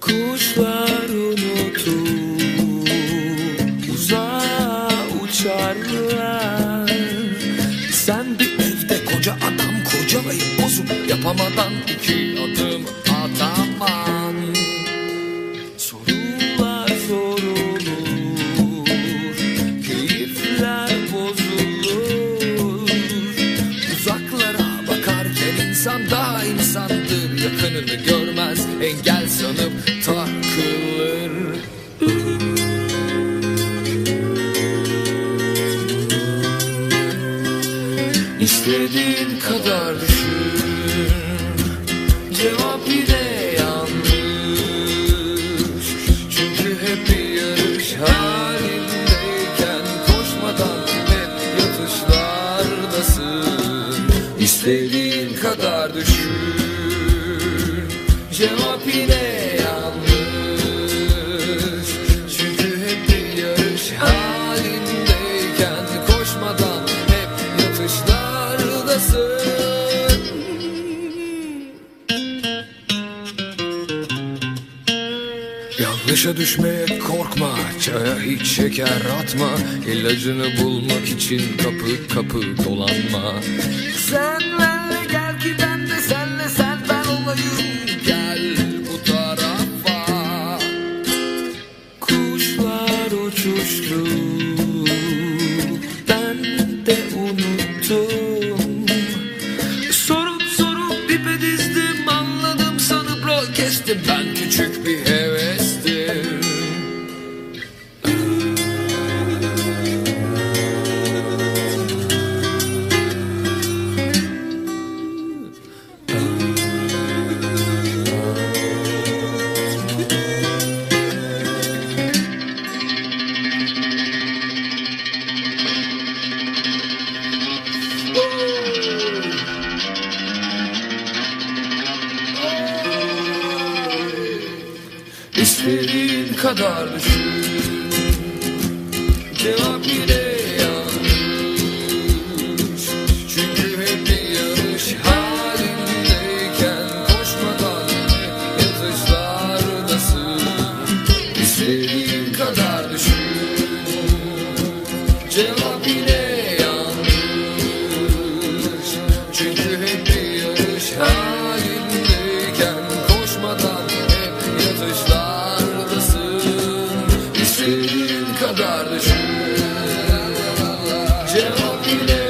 Kuşlar unutup uzağa uçarlar. Sen bir evde koca adam kocalayıp bozup yapamadan İstediğin kadar düşün. Cevap yine yanlış. Çünkü hep bir yarış halindeyken Koşmadan hep yatışlardasın. İstediğin kadar düşün. Cevap yine Yanlışa düşmeye korkma Çaya hiç şeker atma. İlacını bulmak için kapı kapı dolanma. Sen benle gel ki ben de senle sen ben olayım. Gel bu tarafa. Kuşlar uçuştu Ben de unuttum. Sorup sorup ipe dizdim Anladım sanıp rol kestim. Ben küçük bir kadar düşün. Cevap yine Thank you.